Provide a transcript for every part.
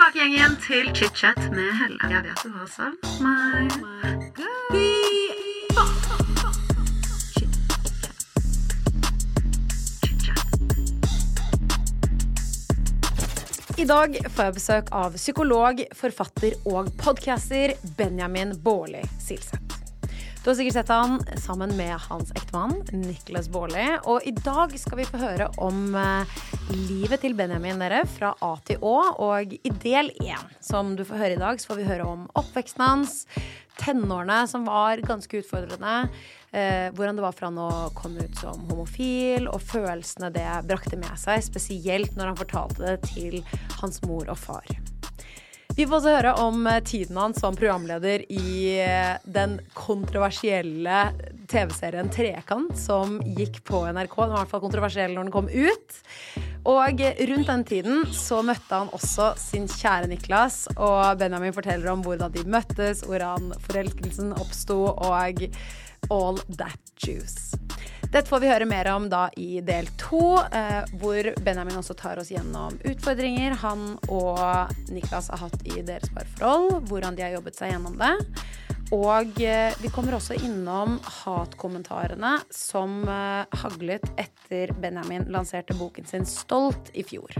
tilbake igjen, til chit-chat med Helle. Jeg vet du har savnet meg. I dag får jeg besøk av psykolog, forfatter og podcaster Benjamin Baarli Silseth. Du har sikkert sett han sammen med hans ektemann Niklas Baarli. Og i dag skal vi få høre om eh, livet til Benjamin dere fra A til Å. Og i del én, som du får høre i dag, så får vi høre om oppveksten hans, tenårene som var ganske utfordrende. Eh, hvordan det var for han å komme ut som homofil, og følelsene det brakte med seg. Spesielt når han fortalte det til hans mor og far. Vi får også høre om eh, tiden hans som programleder i eh, den kontroversielle TV-serien Trekant, som gikk på NRK. Den var i hvert fall kontroversiell når den kom ut. Og rundt den tiden så møtte han også sin kjære Niklas, og Benjamin forteller om hvordan de møttes, hvordan forelskelsen oppsto, og all that juice. Dette får vi høre mer om da i del to, eh, hvor Benjamin også tar oss gjennom utfordringer han og Niklas har hatt i deres parforhold, hvordan de har jobbet seg gjennom det. Og eh, vi kommer også innom hatkommentarene som eh, haglet etter Benjamin lanserte boken sin Stolt i fjor.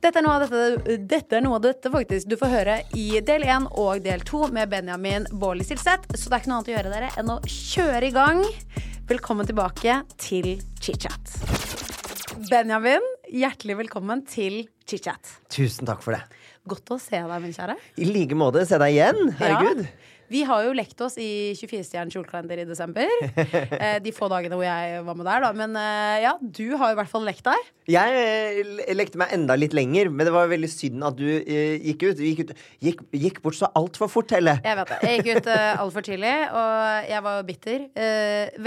Dette er, noe av dette, dette er noe av dette faktisk du får høre i del én og del to med Benjamin Baarli Silseth. Så det er ikke noe annet å gjøre dere enn å kjøre i gang. Velkommen tilbake til chit-chat. Benjamin, hjertelig velkommen til chit-chat. Tusen takk for det. Godt å se deg, min kjære. I like måte. Se deg igjen. Herregud. Ja. Vi har jo lekt oss i 24-stjernens julekalender i desember. Eh, de få dagene hvor jeg var med der, da. Men eh, ja, du har jo i hvert fall lekt deg. Jeg eh, lekte meg enda litt lenger, men det var veldig synd at du gikk ut. Gikk, ut, gikk, gikk bort så altfor fort, Helle. Jeg vet det. Jeg gikk ut altfor tidlig, og jeg var bitter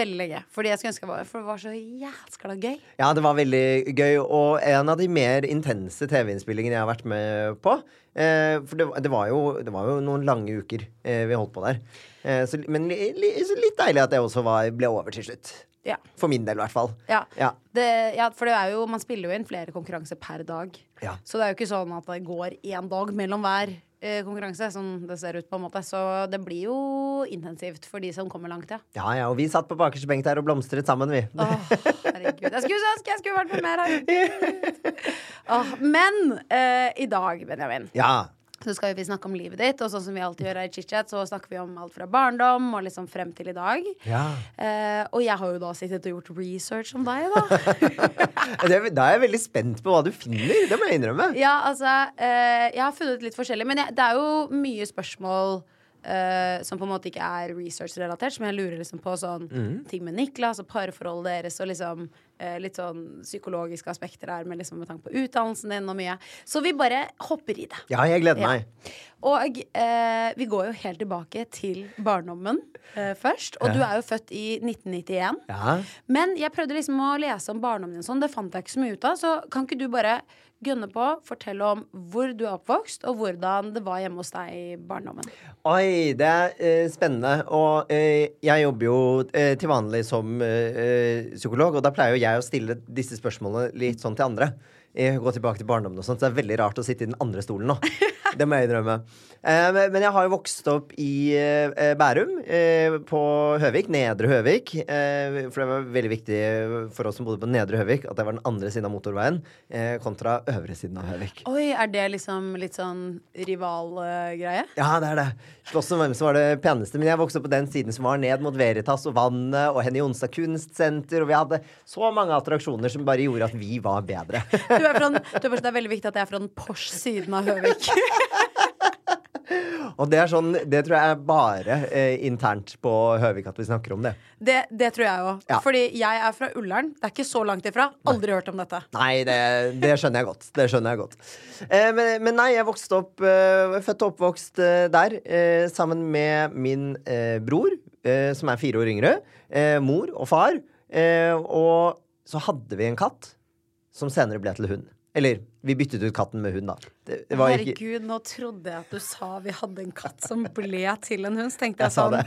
veldig lenge. Fordi jeg skulle ønske jeg var For det var så jæskla gøy. Ja, det var veldig gøy, og en av de mer intense TV-innspillingene jeg har vært med på. Eh, for det, det, var jo, det, var jo, noen lange uker eh, vi holdt på der. Eh, så, men li, li, så litt deilig at det også var, ble over til slutt. Ja. For min del, i hvert fall. Ja. Ja. Det, ja, for det er jo, man spiller jo inn flere konkurranser per dag. Ja. Så det er jo ikke sånn at det går én dag mellom hver konkurranse, som det ser ut på en måte. Så det blir jo intensivt for de som kommer langt, ja. Ja, ja, og vi satt på bakerste benk der og blomstret sammen, vi. Åh, herregud. Jeg skulle ønske jeg skulle vært med mer her. Åh, men eh, i dag, Benjamin, Ja. Så skal vi snakke om livet ditt. Og sånn som vi alltid gjør her i chit-chat, så snakker vi om alt fra barndom og liksom frem til i dag. ja. Eh, og jeg har jo da sittet og gjort research om deg, da. Da er jeg veldig spent på hva du finner. Det må jeg innrømme. Ja, altså eh, Jeg har funnet litt forskjellig, men jeg, det er jo mye spørsmål eh, som på en måte ikke er research-relatert, som jeg lurer liksom på sånn ting med Niklas og parforholdet deres og liksom uh, litt sånn psykologiske aspekter der med, liksom, med tanke på utdannelsen din og mye. Så vi bare hopper i det. Ja, jeg gleder Ja. meg. Og uh, vi går jo helt tilbake til barndommen først. Og Ja. du er jo født i 1991. Ja. Men jeg prøvde liksom å lese om barndommen din, sånn, det fant jeg ikke så mye ut av. Så kan ikke du bare gønne på, fortelle om hvor du er oppvokst, og hvordan det var hjemme hos deg i barndommen. Oi, det er eh, spennende. Og eh, jeg jobber jo eh, til vanlig som eh, eh, psykolog, og da pleier jo jeg å stille disse spørsmålene litt sånn til andre. Eh, gå tilbake til barndommen og sånt, så det er veldig rart å sitte i den andre stolen nå. Det må jeg innrømme. Eh, men- jeg har jo vokst opp i eh, Bærum, eh, på Høvik. Nedre Høvik. Eh, for det var veldig viktig for oss som bodde på Nedre Høvik, at det var den andre siden av motorveien eh, kontra øvre siden av Høvik. Oi, er det liksom litt sånn rivalgreie? Ja, det er det. Slåss om hvem som var det peneste. Men jeg vokste opp på den siden som var ned mot Veritas og Vannet og Henny Jonstad kunstsenter. Og vi hadde så mange attraksjoner som bare gjorde at vi var bedre. Du er fra den, det er veldig viktig at jeg er fra den Porsche-siden av Høvik. og det er sånn, det tror jeg er bare eh, internt på Høvik at vi snakker om det. Det, det tror jeg òg. Ja. Fordi jeg er fra Ullern. Det er ikke så langt ifra. Aldri hørt om dette. Nei, det, det skjønner jeg godt. Det skjønner jeg godt. Eh, men, men nei, jeg vokste opp eh, Født og oppvokst eh, der eh, sammen med min eh, bror, eh, som er fire år yngre, eh, mor og far. Eh, og så hadde vi en katt som senere ble til hund. Eller, vi byttet ut katten med hund, da. Var ikke Herregud, nå trodde jeg at du sa vi hadde en katt som ble til en hund. Så tenkte jeg, Jeg sånn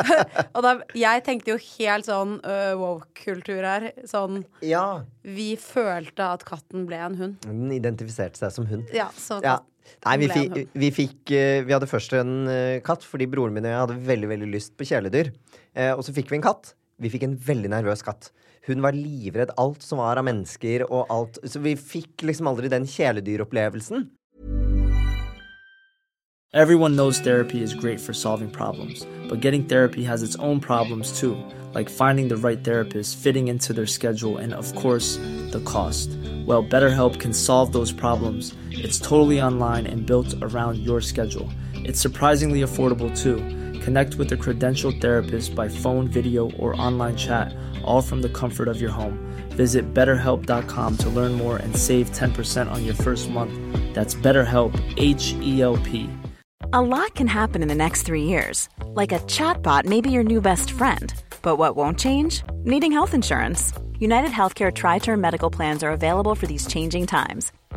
Og da, jeg tenkte jo helt sånn uh, woke-kultur her. Sånn Ja. Vi følte at katten ble en hund. Den identifiserte seg som hund. Ja, så Ja. Nei, vi, fikk, vi fikk Vi hadde først en katt fordi broren min og jeg hadde veldig veldig lyst på kjæledyr. Eh, og så fikk vi en katt. Vi fikk en veldig nervøs katt. Hun var livredd alt som var av mennesker og alt. Så vi fikk liksom aldri den kjæledyropplevelsen. Everyone knows therapy is great for solving problems, but getting therapy has its own problems too, like finding the right therapist, fitting into their schedule, and of course, the cost. Well, BetterHelp can solve those problems. It's totally online and built around your schedule. It's surprisingly affordable too. Connect with a credentialed therapist by phone, video, or online chat, all from the comfort of your home. Visit betterhelp.com to learn more and save 10% on your first month. That's BetterHelp, H E L P. A lot can happen in the next three years. Like a chatbot may be your new best friend. But what won't change? Needing health insurance. United Healthcare Tri Term Medical Plans are available for these changing times.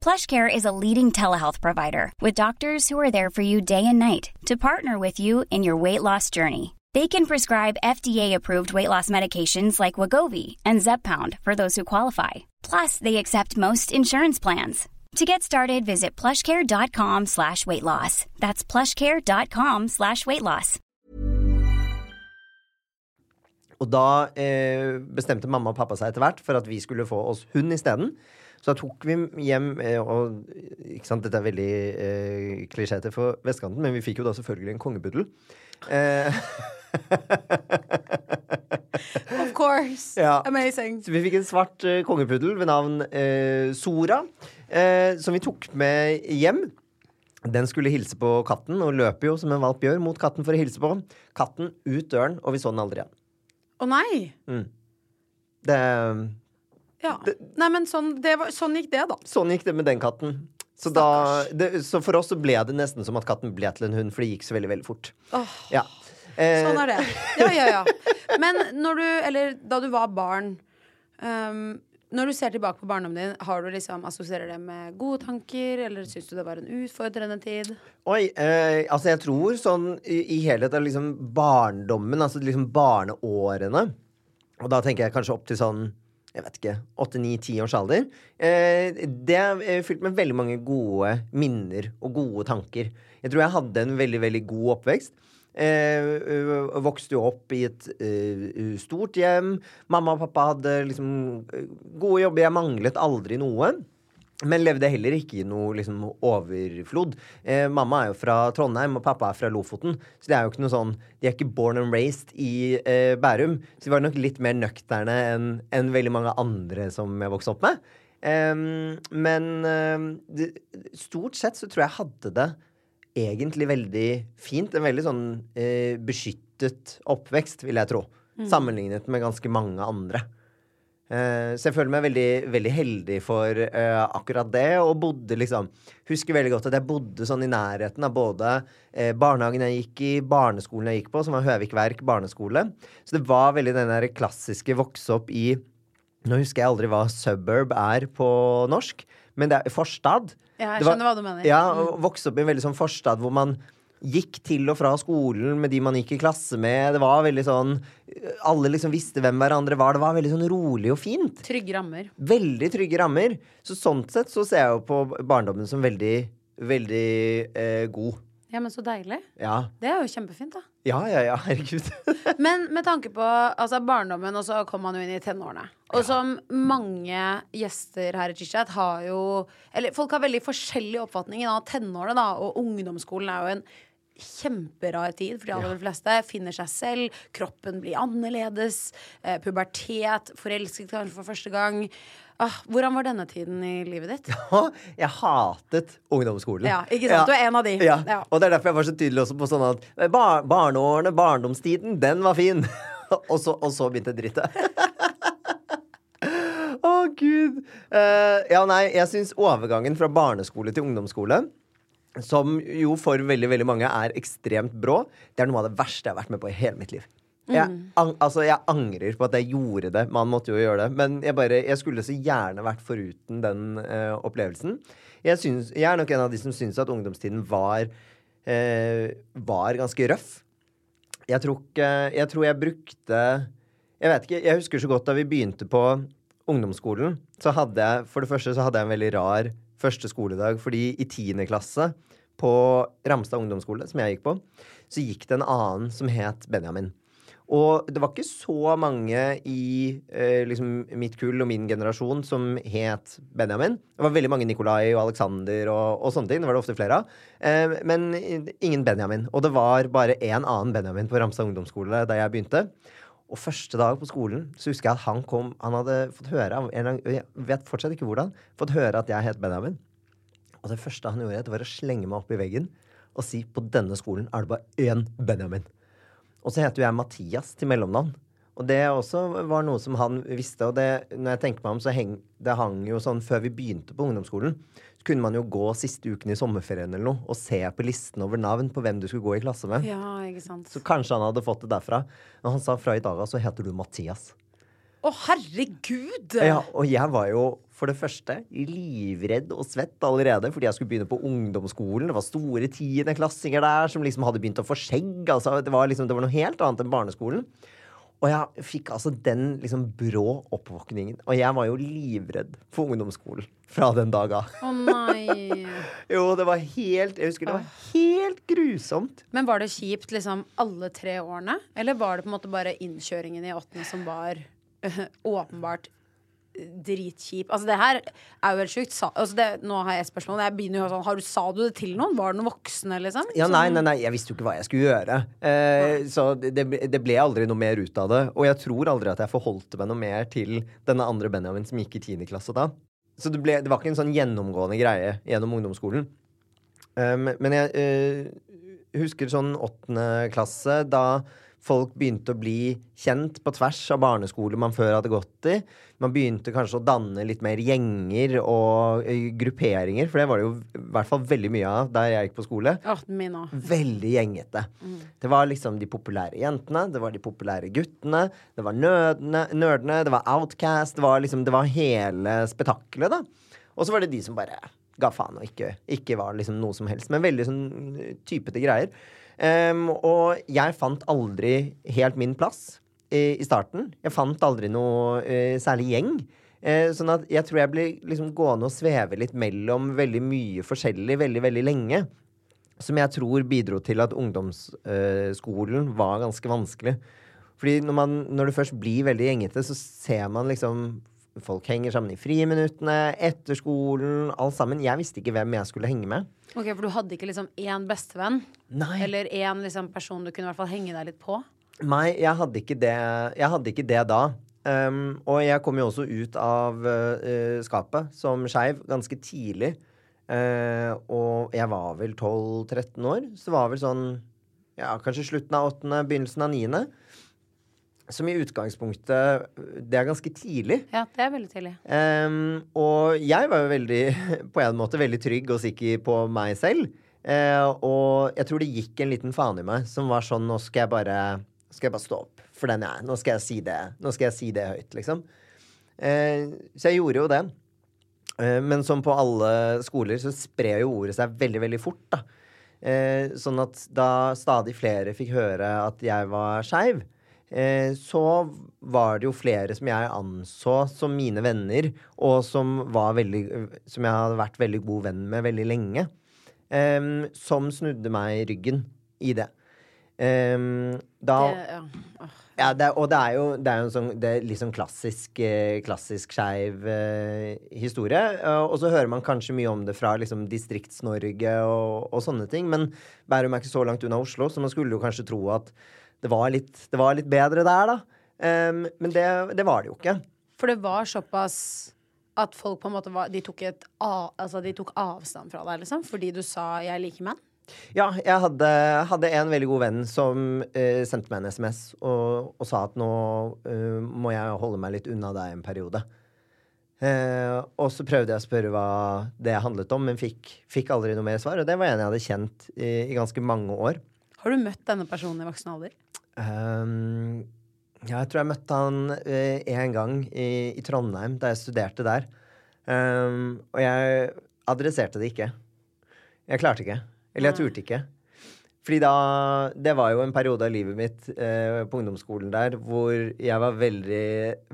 PlushCare is a leading telehealth provider with doctors who are there for you day and night to partner with you in your weight loss journey. They can prescribe FDA-approved weight loss medications like Wagovi and Zepbound for those who qualify. Plus, they accept most insurance plans. To get started, visit plushcare.com slash weight loss. That's plushcare.com slash weight loss. Og da eh, bestemte mamma og pappa hvert for at vi skulle få oss hund isteden. Så da tok vi hjem eh, og ikke sant, Dette er veldig eh, klisjéete for vestkanten, men vi fikk jo da selvfølgelig en kongepuddel. Eh, Of course. Ja. Amazing. så vi fikk en svart eh, kongepuddel ved navn eh, Sora, eh, som vi tok med hjem. Den skulle hilse på katten, og løper jo som en valp gjør mot katten for å hilse på. Katten ut døren, og vi så den aldri igjen. Å nei! Det, Ja. Nei, men sånn, det var, sånn gikk det, da. sånn gikk det med den katten. Så, da, det, så for oss så ble det nesten som at katten ble til en hund, for det gikk så veldig, veldig fort. Ja. Eh, Sånn er det. Ja, ja, ja. Men når du, eller da du var barn um, Når du ser tilbake på barndommen din, har du liksom assosierer det med gode tanker, eller syns du det var en utfordrende tid? Oi, eh, altså jeg tror sånn i, i helhet av liksom barndommen, altså liksom barneårene Og da tenker jeg kanskje opp til sånn jeg vet ikke, 8-9-10 års alder. Eh, det er eh, fylt med veldig mange gode minner og gode tanker. Jeg tror jeg hadde en veldig, veldig god oppvekst. Eh, vokste jo opp i et eh, stort hjem. Mamma og pappa hadde liksom gode jobber. Jeg manglet aldri noe. Men levde heller ikke i noe liksom, overflod. Eh, mamma er jo fra Trondheim, og pappa er fra Lofoten. Så det er jo ikke noe sånn De er ikke born and raised i eh, Bærum. Så de var nok litt mer nøkterne enn en veldig mange andre som jeg vokste opp med. Eh, men det, stort sett så tror jeg hadde det egentlig veldig fint. En veldig sånn eh, beskyttet oppvekst, vil jeg tro. Sammenlignet med ganske mange andre. Eh, så jeg føler meg veldig, veldig heldig for uh, akkurat det. Og bodde liksom Husker veldig godt at jeg bodde sånn i nærheten av både uh, barnehagen jeg gikk i, barneskolen jeg gikk på, som var Høvik Verk barneskole. Så det var veldig den der klassiske vokse opp i Nå husker jeg aldri hva suburb er på norsk, men det er forstad. Ja, jeg skjønner var- hva du mener. Ja, vokse opp i en veldig sånn forstad hvor man gikk til og fra skolen med de man gikk i klasse med. Det var veldig sånn Alle liksom visste hvem hverandre var. Det var veldig sånn rolig og fint. Trygge rammer. Veldig trygge rammer. Så sånn sett så ser jeg jo på barndommen som veldig, veldig eh, god. Ja, men så deilig. Ja. Det er jo kjempefint, da. Ja, ja, ja, herregud. Men med tanke på altså, barndommen, og så kom man jo inn i tenårene. Og som mange gjester her i Chichat har jo Eller folk har veldig forskjellig oppfatning av tenårene, da. Og ungdomsskolen er jo en kjemperar tid for de aller fleste. Finner seg selv, kroppen blir annerledes. Eh, pubertet, forelsket kanskje for første gang. Ah, hvordan var denne tiden i livet ditt? Jeg hatet ungdomsskolen. Ja, ikke sant? Du er en av de. Ja. Ja. Og det er derfor jeg var så tydelig også på sånn at bar barneårene, barndomstiden, den var fin. og, så, og så begynte drittet. Å, gud. Uh, ja, nei, jeg syns overgangen fra barneskole til ungdomsskole som jo for veldig veldig mange er ekstremt brå, det er noe av det verste jeg har vært med på i hele mitt liv. Jeg, an, altså, jeg angrer på at jeg gjorde det. Man måtte jo gjøre det. Men jeg, bare, jeg skulle så gjerne vært foruten den uh, opplevelsen. Jeg, syns, jeg er nok en av de som syns at ungdomstiden var, uh, var ganske røff. Jeg tror, ikke, jeg tror jeg brukte Jeg vet ikke, jeg husker så godt da vi begynte på ungdomsskolen, så hadde jeg for det første så hadde jeg en veldig rar første skoledag. Fordi i tiende klasse på Ramstad ungdomsskole, som jeg gikk på, så gikk det en annen som het Benjamin. Og det var ikke så mange i eh, liksom mitt kull og min generasjon som het Benjamin. Det var veldig mange Nikolai og Alexander og, og sånne ting. Det var det ofte flere av. Eh, men ingen Benjamin. Og det var bare én annen Benjamin på Ramstad ungdomsskole da jeg begynte. Og første dag på skolen så husker jeg at han kom Han hadde fått høre Jeg vet fortsatt ikke hvordan. Fått høre at jeg het Benjamin. Og det første han gjorde, det var å slenge meg opp i veggen og si på denne skolen er det bare én Benjamin. Og så heter jo jeg Mathias til mellomnavn. Og det også var noe som han visste. Og det, når jeg tenker meg om, så heng, det hang jo sånn før vi begynte på ungdomsskolen, kunne man jo gå siste uken i sommerferien eller noe og se på listen over navn på hvem du skulle gå i klasse med. Ja, ikke sant. Så kanskje han hadde fått det derfra. Men han sa fra i dag av så heter du Mathias. Å, herregud! Ja, og jeg var jo for det første livredd og svett allerede fordi jeg skulle begynne på ungdomsskolen. Det var store tiendeklassinger der som liksom hadde begynt å få skjegg. Altså, det, var liksom, det var noe helt annet enn barneskolen. Og jeg fikk altså den liksom brå oppvåkningen. Og jeg var jo livredd for ungdomsskolen fra den dag av. Å nei. Jo, det var helt Jeg husker det var helt grusomt. Men var det kjipt liksom alle tre årene? Eller var det på en måte bare innkjøringen i åttende som var åpenbart dritkjip? Altså det her er jo helt sjukt. Altså det, nå har jeg et spørsmål. Jeg begynner jo sånn, har du, Sa du det til noen? Var det noen voksne, liksom? Ja, nei, nei, nei, jeg visste jo ikke hva jeg skulle gjøre. Eh, så det, det- ble aldri noe mer ut av det. Og jeg tror aldri at jeg forholdte meg noe mer til denne andre Benjamin som gikk i 10. klasse da. Så det, ble, det var ikke en sånn gjennomgående greie gjennom ungdomsskolen. Um, men jeg eh, husker sånn åttende klasse, da folk begynte å bli kjent på tvers av barneskoler man før hadde gått i. Man begynte kanskje å danne litt mer gjenger og grupperinger, for det var det jo i hvert fall veldig mye av der jeg gikk på skole. Min. Veldig gjengete. Det var liksom de populære jentene, det var de populære guttene, det var nødene, nerdene, det var outcast, det var liksom Det var hele spetakkelet, da. Og så var det de som bare ga faen og ikke, ikke var liksom noe som helst. Men veldig sånn typete greier. Em, og jeg fant aldri helt min plass i, i starten. Jeg fant aldri noe uh, særlig gjeng. Uh, sånn at jeg tror jeg ble liksom gående og sveve litt mellom veldig mye forskjellig veldig, veldig lenge. Som jeg tror bidro til at ungdomsskolen var ganske vanskelig. Fordi når, man, når det først blir veldig gjengete, så ser man liksom Folk henger sammen i friminuttene, etter skolen, alt sammen. Jeg visste ikke hvem jeg skulle henge med. Ok, For du hadde ikke liksom én bestevenn? Nei. Eller én liksom, person du kunne i hvert fall henge deg litt på? Nei, jeg hadde ikke det, jeg hadde ikke det da. Um, og jeg kom jo også ut av uh, skapet som skeiv ganske tidlig. Uh, og jeg var vel 12-13 år, så det var vel sånn ja, kanskje slutten av åttende, begynnelsen av niende. Som i utgangspunktet Det er ganske tidlig. Ja, det er veldig tidlig. Um, og jeg var jo veldig, på en måte veldig trygg og sikker på meg selv. Uh, og jeg tror det gikk en liten faen i meg som var sånn Nå skal jeg bare, skal jeg bare stå opp for den jeg er. Nå skal jeg si det, Nå skal jeg si det høyt, liksom. Uh, så jeg gjorde jo det. Uh, men som på alle skoler så sprer jo ordet seg veldig, veldig fort, da. Sånn at da stadig flere fikk høre at jeg var skeiv, så var det jo flere som jeg anså som mine venner, og som, var veldig, som jeg hadde vært veldig god venn med veldig lenge, eh, som snudde meg i ryggen i det. Um, da Det, ja. Ja, det og det er jo, det er jo en sånn det litt sånn klassisk, eh, klassisk skeiv eh, historie. Eh, og så hører man kanskje mye om det fra liksom, Distrikts-Norge og, og sånne ting. Men Bærum er ikke så langt unna Oslo, så man skulle jo kanskje tro at det var litt, det var litt bedre der, da. Um, men det, det var det jo ikke. For det var såpass At folk på en måte var De tok, et, altså, de tok avstand fra deg, liksom? Fordi du sa 'jeg liker menn'? Ja, jeg hadde, hadde en veldig god venn som uh, sendte meg en SMS og, og sa at nå uh, må jeg holde meg litt unna deg en periode. Uh, og så prøvde jeg å spørre hva det handlet om, men fikk, fikk aldri noe mer svar. Og det var en jeg hadde kjent i, i ganske mange år. Har du møtt denne personen i voksen alder? Um, ja, jeg tror jeg møtte han én en gang i, i Trondheim, da jeg studerte der. Um, og jeg adresserte det ikke. Jeg klarte ikke. Eller jeg turte ikke. Fordi da Det var jo en periode av livet mitt eh, på ungdomsskolen der hvor jeg var veldig,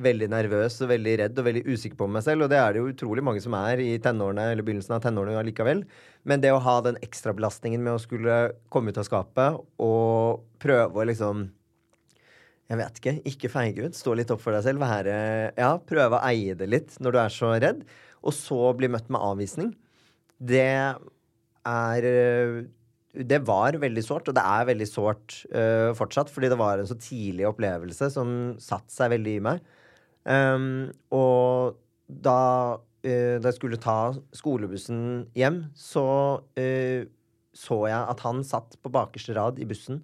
veldig nervøs og veldig redd og veldig usikker på meg selv. Og det er det jo utrolig mange som er i tenårene eller begynnelsen av tenårene allikevel. Men det å ha den ekstrabelastningen med å skulle komme ut av skapet og prøve å liksom jeg vet ikke. Ikke feige ut. Stå litt opp for deg selv. Være, ja, prøve å eie det litt når du er så redd. Og så bli møtt med avvisning. Det er øh, Det var veldig sårt, og det er veldig sårt uh, fortsatt. Fordi det var en så tidlig opplevelse som satte seg veldig i meg. Um, og da, uh, da jeg skulle ta skolebussen hjem, så uh, så jeg at han satt på bakerste rad i bussen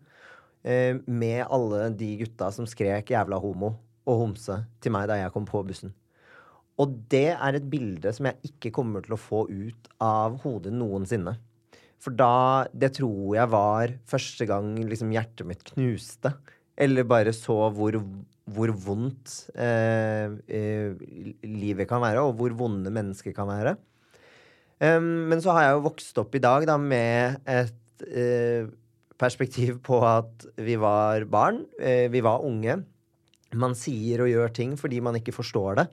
med alle de gutta som skrek 'jævla homo' og 'homse' til meg da jeg kom på bussen. Og det er et bilde som jeg ikke kommer til å få ut av hodet noensinne. For da Det tror jeg var første gang liksom hjertet mitt knuste. Eller bare så hvor, hvor vondt eh, eh, livet kan være, og hvor vonde mennesker kan være. Um, men så har jeg jo vokst opp i dag da med et eh, perspektiv på at vi var barn, eh, vi var unge. Man sier og gjør ting fordi man ikke forstår det.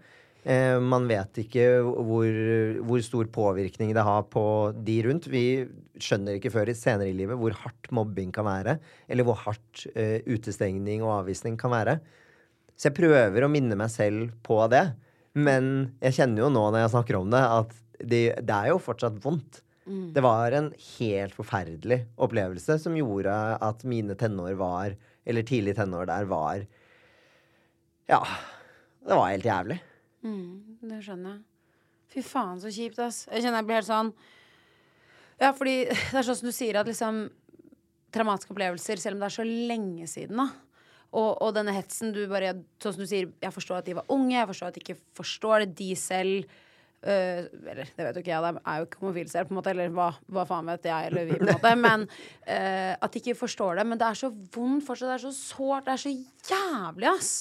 Eh, man vet ikke hvor, hvor stor påvirkning det har på de rundt. Vi skjønner ikke før i senere i livet hvor hardt mobbing kan være, eller hvor hardt eh, utestengning og avvisning kan være. Så jeg prøver å minne meg selv på det. Men jeg kjenner jo nå når jeg snakker om det, at det, det er jo fortsatt vondt. Det var en helt forferdelig opplevelse som gjorde at mine tenår var Eller tidlig tenår der var Ja. Det var helt jævlig. Mm, det skjønner jeg. Fy faen, så kjipt, ass. Jeg kjenner jeg blir helt sånn Ja, fordi det er sånn som du sier, at liksom Traumatiske opplevelser, selv om det er så lenge siden, da. Og, og denne hetsen du bare Sånn som du sier, jeg forstår at de var unge, jeg forstår at de ikke forstår det, de selv. øh, eller det vet jo ikke jeg, de er jo ikke homofile selv, på en måte. Eller hva, hva faen vet jeg, eller vi, på en måte. Men øh, at de ikke forstår det. Men det er så vondt fortsatt. Det er så sårt. Det er så jævlig, ass.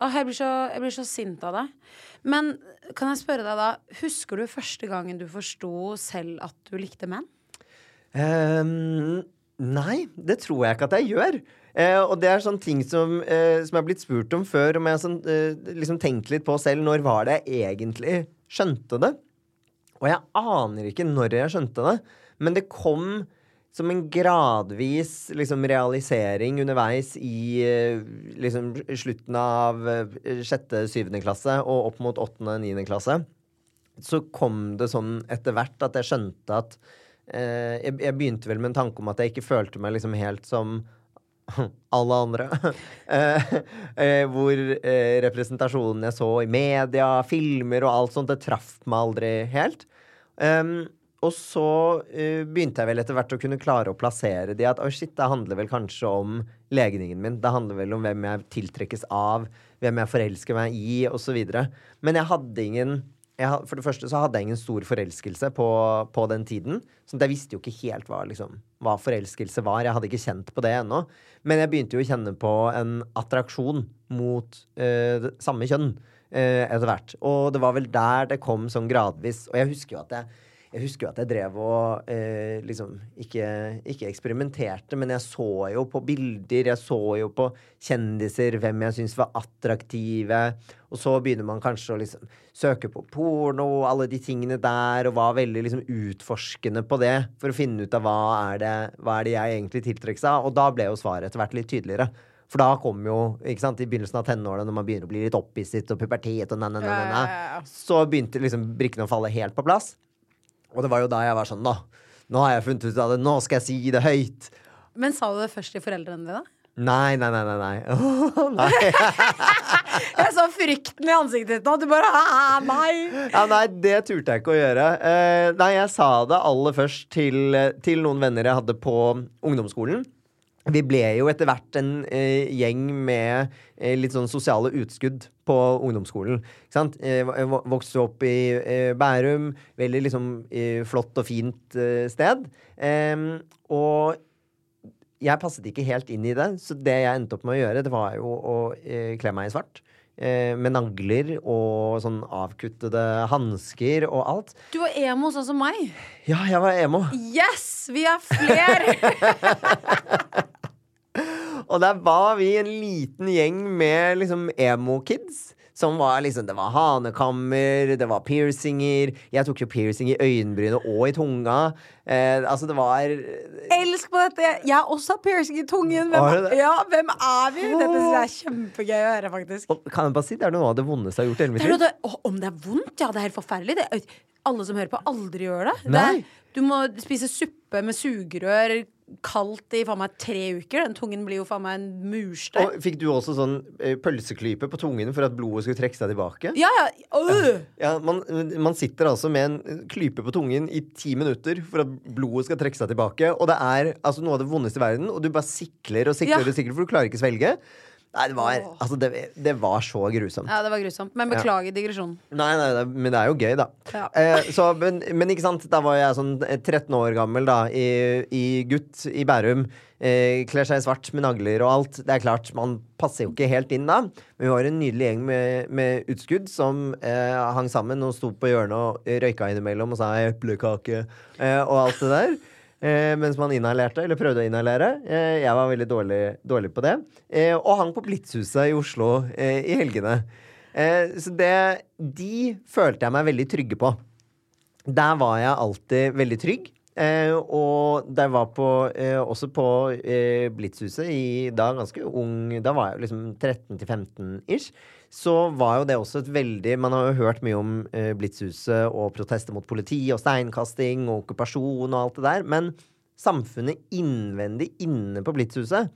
Åh, jeg, blir så, jeg blir så sint av det. Men kan jeg spørre deg da, husker du første gangen du forsto selv at du likte menn? Um, nei, det tror jeg ikke at jeg gjør. Eh, og det er sånne ting som, eh, som jeg har blitt spurt om før, om jeg har sånn, eh, liksom tenkt litt på selv. Når var det jeg egentlig skjønte det? Og jeg aner ikke når jeg skjønte det, men det kom som en gradvis liksom, realisering underveis i eh, liksom, slutten av eh, sjette, syvende klasse og opp mot åttende, niende klasse. Så kom det sånn etter hvert at jeg skjønte at eh, jeg, jeg begynte vel med en tanke om at jeg ikke følte meg liksom helt som alle andre. Eh, eh, hvor eh, representasjonen jeg så i media, filmer og alt sånt, det traff meg aldri helt. Um, og så uh, begynte jeg vel etter hvert å kunne klare å plassere de. at oh shit, det handler vel kanskje om legningen min. Det handler vel om hvem jeg tiltrekkes av, hvem jeg forelsker meg i, osv. Men jeg hadde ingen jeg, For det første så hadde jeg ingen stor forelskelse på, på den tiden. Så jeg visste jo ikke helt hva, liksom, hva forelskelse var. Jeg hadde ikke kjent på det ennå. Men jeg begynte jo å kjenne på en attraksjon mot uh, samme kjønn uh, etter hvert. Og det var vel der det kom sånn gradvis. Og jeg husker jo at jeg jeg husker jo at jeg drev og eh, liksom ikke, ikke eksperimenterte, men jeg så jo på bilder, jeg så jo på kjendiser, hvem jeg syntes var attraktive. Og så begynner man kanskje å liksom søke på porno og alle de tingene der, og var veldig liksom utforskende på det for å finne ut av hva er det, hva er det jeg egentlig tiltrekkes av. Og da ble jo svaret etter hvert litt tydeligere. For da kom jo, ikke sant, i begynnelsen av tenårene, når man begynner å bli litt opphisset og pubertet og na, ja, ja, ja. så begynte liksom brikkene å falle helt på plass. Og det var jo da jeg var sånn, da. Nå har jeg funnet ut av det, nå skal jeg si det høyt. Men sa du det først til foreldrene dine? Nei, nei, nei. nei, nei. Oh, nei. Jeg så frykten i ansiktet ditt nå. Du bare «Hæ, Nei! Ja, nei, det turte jeg ikke å gjøre. Uh, nei, jeg sa det aller først til, til noen venner jeg hadde på ungdomsskolen. Vi ble jo etter hvert en eh, gjeng med eh, litt sånn sosiale utskudd på ungdomsskolen. Ikke sant? Eh, vokste opp i eh, Bærum. Veldig liksom eh, flott og fint eh, sted. Og jeg passet ikke helt inn i det, så det jeg endte opp med å gjøre, det var jo å eh, kle meg i svart. Eh, med nagler og sånn avkuttede hansker og alt. Du var emo sånn som meg. Ja, jeg var emo. Yes! Vi er flere! Og der var vi en liten gjeng med liksom emo-kids. Som var liksom Det var hanekammer, det var piercinger. Jeg tok jo piercing i øyenbrynet og i tunga. Eh, altså, det var Elsk på dette! Jeg har også piercing i tungen. Hvem, ja, hvem er vi? Dette synes jeg er kjempegøy å høre, faktisk. og, Kan jeg bare si, det er noe av det vondeste jeg har gjort i hele mitt liv. om det er vondt? Ja, det er helt forferdelig. Det, alle som hører på, aldri gjør det. det du må spise suppe med sugerør kaldt i faen meg tre uker. Den tungen blir jo faen meg en murstein. Og fikk du også sånn eh, pølseklype på tungen for at blodet skulle trekke seg tilbake? Ja, ja. Øh. Ja, man, man sitter altså med en klype på tungen i ti minutter for at blodet skal trekke seg tilbake. Og det er altså noe av det vondeste i verden, og du bare sikler og sikler, Ja. og sikler for du klarer ikke svelge. Nei, det var, altså, det, det var så grusomt. ja, det var grusomt. Men beklager digresjonen. Nei, nei, nei, men det er jo gøy, da. Ja. Eh, så, men, men ikke sant, da var jeg sånn eh, 13 år gammel, da, i, i gutt i Bærum. Eh, Kler seg i svart med nagler og alt. Det er klart, man passer jo ikke helt inn da. Men vi var en nydelig gjeng med, med utskudd som eh, hang sammen og sto på hjørnet og røyka innimellom og sa eplekake eh, og alt det der. Eh, mens man inhalerte, eller prøvde å inhalere. Eh, jeg var veldig dårlig, dårlig på det. Eh, og hang på Blitzhuset i Oslo eh, i helgene. Eh, så det De følte jeg meg veldig trygge på. Der var jeg alltid veldig trygg. Eh, og der var på, også på Blitzhuset i da ganske ung Da var jeg liksom 13-15 ish. Så var jo det også et veldig Man har jo hørt mye om eh, Blitzhuset og protester mot politi og steinkasting og okkupasjon og alt det der. Men samfunnet innvendig inne på Blitzhuset,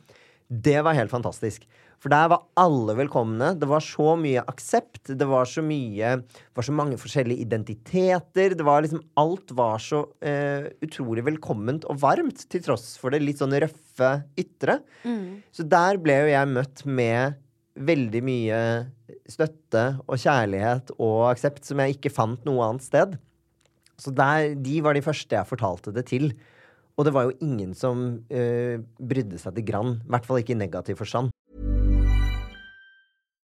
det var helt fantastisk. For der var alle velkomne. Det var så mye aksept. Det var så mye var så mange forskjellige identiteter. Det var liksom Alt var så eh, utrolig velkomment og varmt, til tross for det litt sånn røffe ytre. Så der ble jo jeg møtt med veldig mye støtte og kjærlighet og aksept som jeg ikke fant noe annet sted. Så der, de var de første jeg fortalte det til. Og det var jo ingen som eh, brydde seg til grann. I hvert fall ikke i negativ forstand.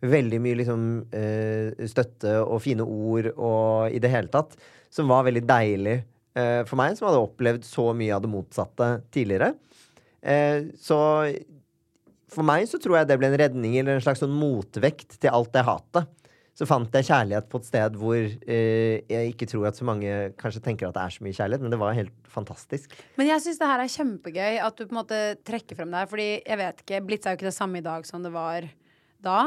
Veldig mye liksom, eh, støtte og fine ord og i det hele tatt, som var veldig deilig eh, for meg, som hadde opplevd så mye av det motsatte tidligere. Eh, så for meg så tror jeg det ble en redning eller en slags sånn motvekt til alt det hatet. Så fant jeg kjærlighet på et sted hvor eh, jeg ikke tror at så mange kanskje tenker at det er så mye kjærlighet, men det var helt fantastisk. Men jeg syns det her er kjempegøy at du på en måte trekker frem det her. Fordi jeg vet ikke, Blitz er jo ikke det samme i dag som det var da.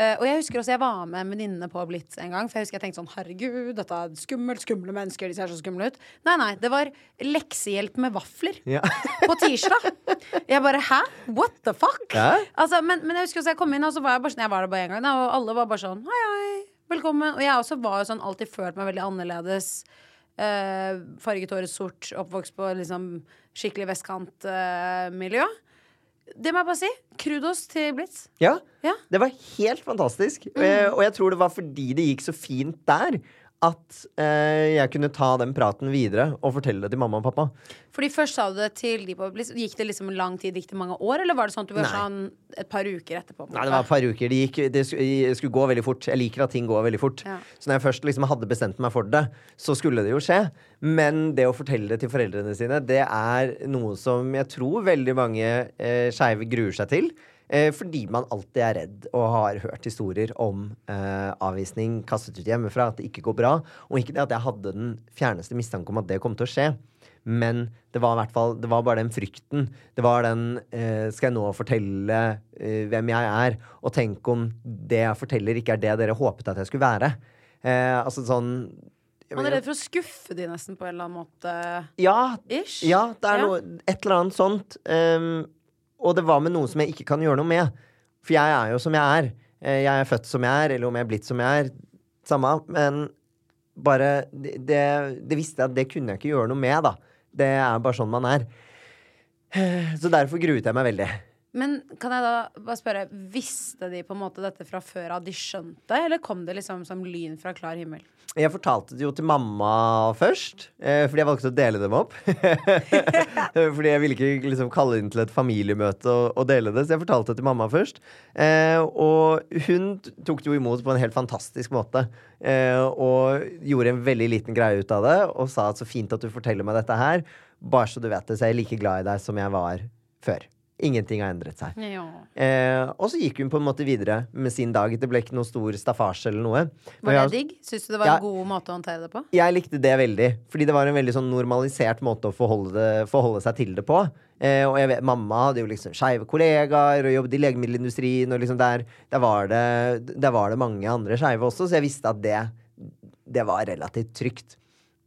Eh, og jeg husker også jeg var med venninnene på Blitz en gang. For jeg husker jeg tenkte sånn Herregud, dette er skummelt, skumle mennesker. De ser så skumle ut. Nei, nei. Det var leksehjelp med vafler Ja. på tirsdag. Jeg bare Hæ? What the fuck? Ja. Altså, men, men jeg husker også jeg kom inn, og så var jeg bare sånn Jeg var der bare én gang, og alle var bare sånn Hei, hei, velkommen. Og jeg også var jo sånn alltid følt meg veldig annerledes. Uh, farget håret sort, oppvokst på liksom skikkelig vestkantmiljø. Det må jeg bare si. Krudos til Blitz. Ja, Ja. det var helt fantastisk. Eh, Og jeg tror det var fordi det gikk så fint der, at eh, jeg kunne ta den praten videre og fortelle det til mamma og pappa. Fordi først sa du det til de på Gikk det liksom lang tid? Gikk det mange år, eller var det sånn at du var Nei. sånn et par uker etterpå? på Nei, det var et par uker. Det, gikk, det skulle gå veldig fort. Jeg liker at ting går veldig fort. Ja. Så når jeg først liksom hadde bestemt meg for det, så skulle det jo skje. Men det å fortelle det til foreldrene sine, det er noe som jeg tror veldig mange eh, skeive gruer seg til. Eh, fordi man alltid er redd og har hørt historier om eh, avvisning, kastet ut hjemmefra, at det ikke går bra. Og ikke det at jeg hadde den fjerneste mistanke om at det kom til å skje. Men det var i hvert fall Det var bare den frykten. Det var den eh, Skal jeg nå fortelle eh, hvem jeg er? Og tenk om det jeg forteller, ikke er det dere håpet at jeg skulle være. Eh, altså sånn Man er redd for å skuffe de nesten på en eller annen måte. Ja, Ish. ja det er Ja. noe Et eller annet sånt. Um, og det var med noe som jeg ikke kan gjøre noe med. For jeg er jo som jeg er. Eh, Jeg er født som jeg er, eller om jeg er blitt som jeg er. Samme. Men bare Det, det, visste jeg at det kunne jeg ikke gjøre noe med, da. Det er bare sånn man er. Eh, Så derfor gruet jeg meg veldig. Men kan jeg da bare spørre, visste de på en måte dette fra før av? De skjønte, eller kom det liksom som lyn fra klar himmel? Jeg fortalte det jo til mamma først, eh, fordi jeg valgte å dele dem opp. fordi jeg ville ikke liksom kalle inn til et familiemøte og, dele det, så jeg fortalte det til mamma først. Eh, og hun tok det jo imot på en helt fantastisk måte. Eh, og gjorde en veldig liten greie ut av det, og sa at så fint at du forteller meg dette her. Bare så du vet det, så jeg er like glad i deg som jeg var før. Ingenting har endret seg. Ja. Eh, og så gikk hun på en måte videre med sin dag. Det ble ikke noe stor staffasje eller noe. Var det digg? Syns du det var Ja. en god måte å håndtere det på? jeg likte det veldig, fordi det var en veldig sånn normalisert måte å forholde, det, forholde seg til det på. Eh, og vet, mamma hadde jo liksom skeive kollegaer og jobbet i legemiddelindustrien, og liksom der, der, var det, der var det mange andre skeive også, så jeg visste at det, det var relativt trygt.